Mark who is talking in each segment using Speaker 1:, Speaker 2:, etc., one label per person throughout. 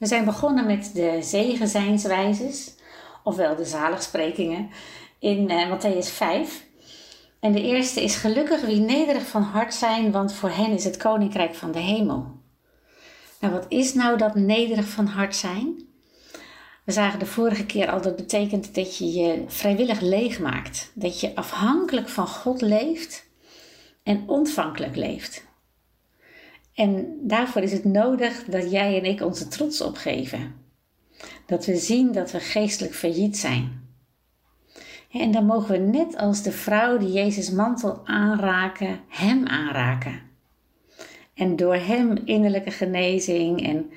Speaker 1: We zijn begonnen met de zegenzijnswijzes, ofwel de zaligsprekingen, in uh, Matthäus 5. En de eerste is gelukkig wie nederig van hart zijn, want voor hen is het koninkrijk van de hemel. Nou, wat is nou dat nederig van hart zijn? We zagen de vorige keer al dat betekent dat je je vrijwillig leeg maakt. Dat je afhankelijk van God leeft en ontvankelijk leeft. En daarvoor is het nodig dat jij en ik onze trots opgeven. Dat we zien dat we geestelijk failliet zijn. En dan mogen we net als de vrouw die Jezus mantel aanraken, Hem aanraken. En door Hem innerlijke genezing en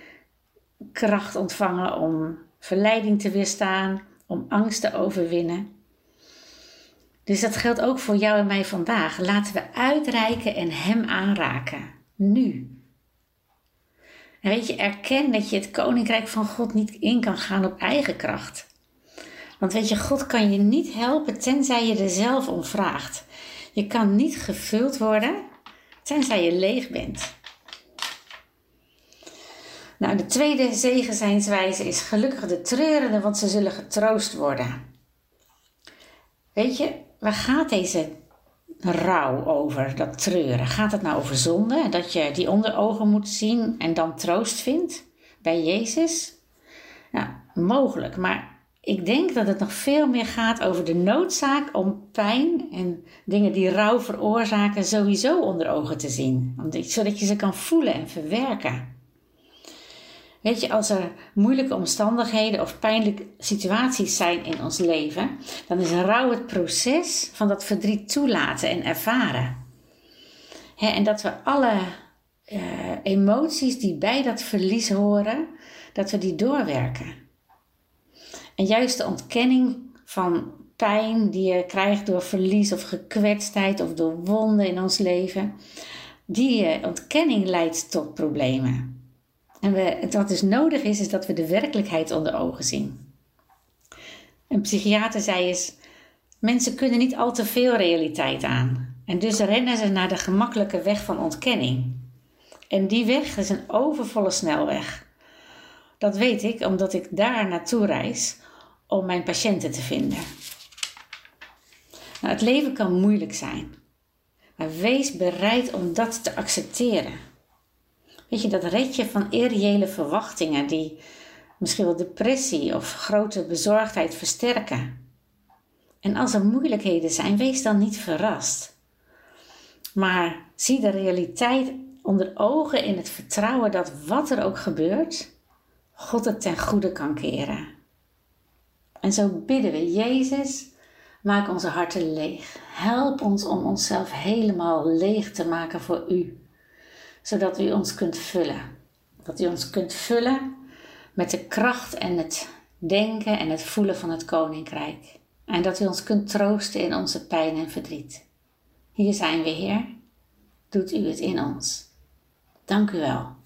Speaker 1: kracht ontvangen om verleiding te weerstaan, om angst te overwinnen. Dus dat geldt ook voor jou en mij vandaag. Laten we uitreiken en Hem aanraken. Nu. En weet je, erken dat je het koninkrijk van God niet in kan gaan op eigen kracht. Want weet je, God kan je niet helpen tenzij je er zelf om vraagt. Je kan niet gevuld worden tenzij je leeg bent. Nou, de tweede zegenzijnswijze is gelukkig de treurende, want ze zullen getroost worden. Weet je, waar gaat deze rouw over, dat treuren? Gaat het nou over zonde? Dat je die onder ogen moet zien en dan troost vindt bij Jezus? Nou, mogelijk, maar ik denk dat het nog veel meer gaat over de noodzaak om pijn en dingen die rouw veroorzaken sowieso onder ogen te zien, zodat je ze kan voelen en verwerken. Weet je, als er moeilijke omstandigheden of pijnlijke situaties zijn in ons leven, dan is rouw het proces van dat verdriet toelaten en ervaren. en dat we alle uh, emoties die bij dat verlies horen, dat we die doorwerken. En juist de ontkenning van pijn die je krijgt door verlies of gekwetstheid of door wonden in ons leven, die uh, ontkenning leidt tot problemen. En wat dus nodig is, is dat we de werkelijkheid onder ogen zien. Een psychiater zei eens: mensen kunnen niet al te veel realiteit aan. En dus rennen ze naar de gemakkelijke weg van ontkenning. En die weg is een overvolle snelweg. Dat weet ik omdat ik daar naartoe reis om mijn patiënten te vinden. Nou, het leven kan moeilijk zijn, maar wees bereid om dat te accepteren. Weet je, dat redje van irreële verwachtingen die misschien wel depressie of grote bezorgdheid versterken. En als er moeilijkheden zijn, wees dan niet verrast. Maar zie de realiteit onder ogen in het vertrouwen dat wat er ook gebeurt, God het ten goede kan keren. En zo bidden we, Jezus, maak onze harten leeg. Help ons om onszelf helemaal leeg te maken voor U zodat u ons kunt vullen. Dat u ons kunt vullen met de kracht en het denken en het voelen van het koninkrijk. En dat u ons kunt troosten in onze pijn en verdriet. Hier zijn we, Heer. Doet u het in ons. Dank u wel.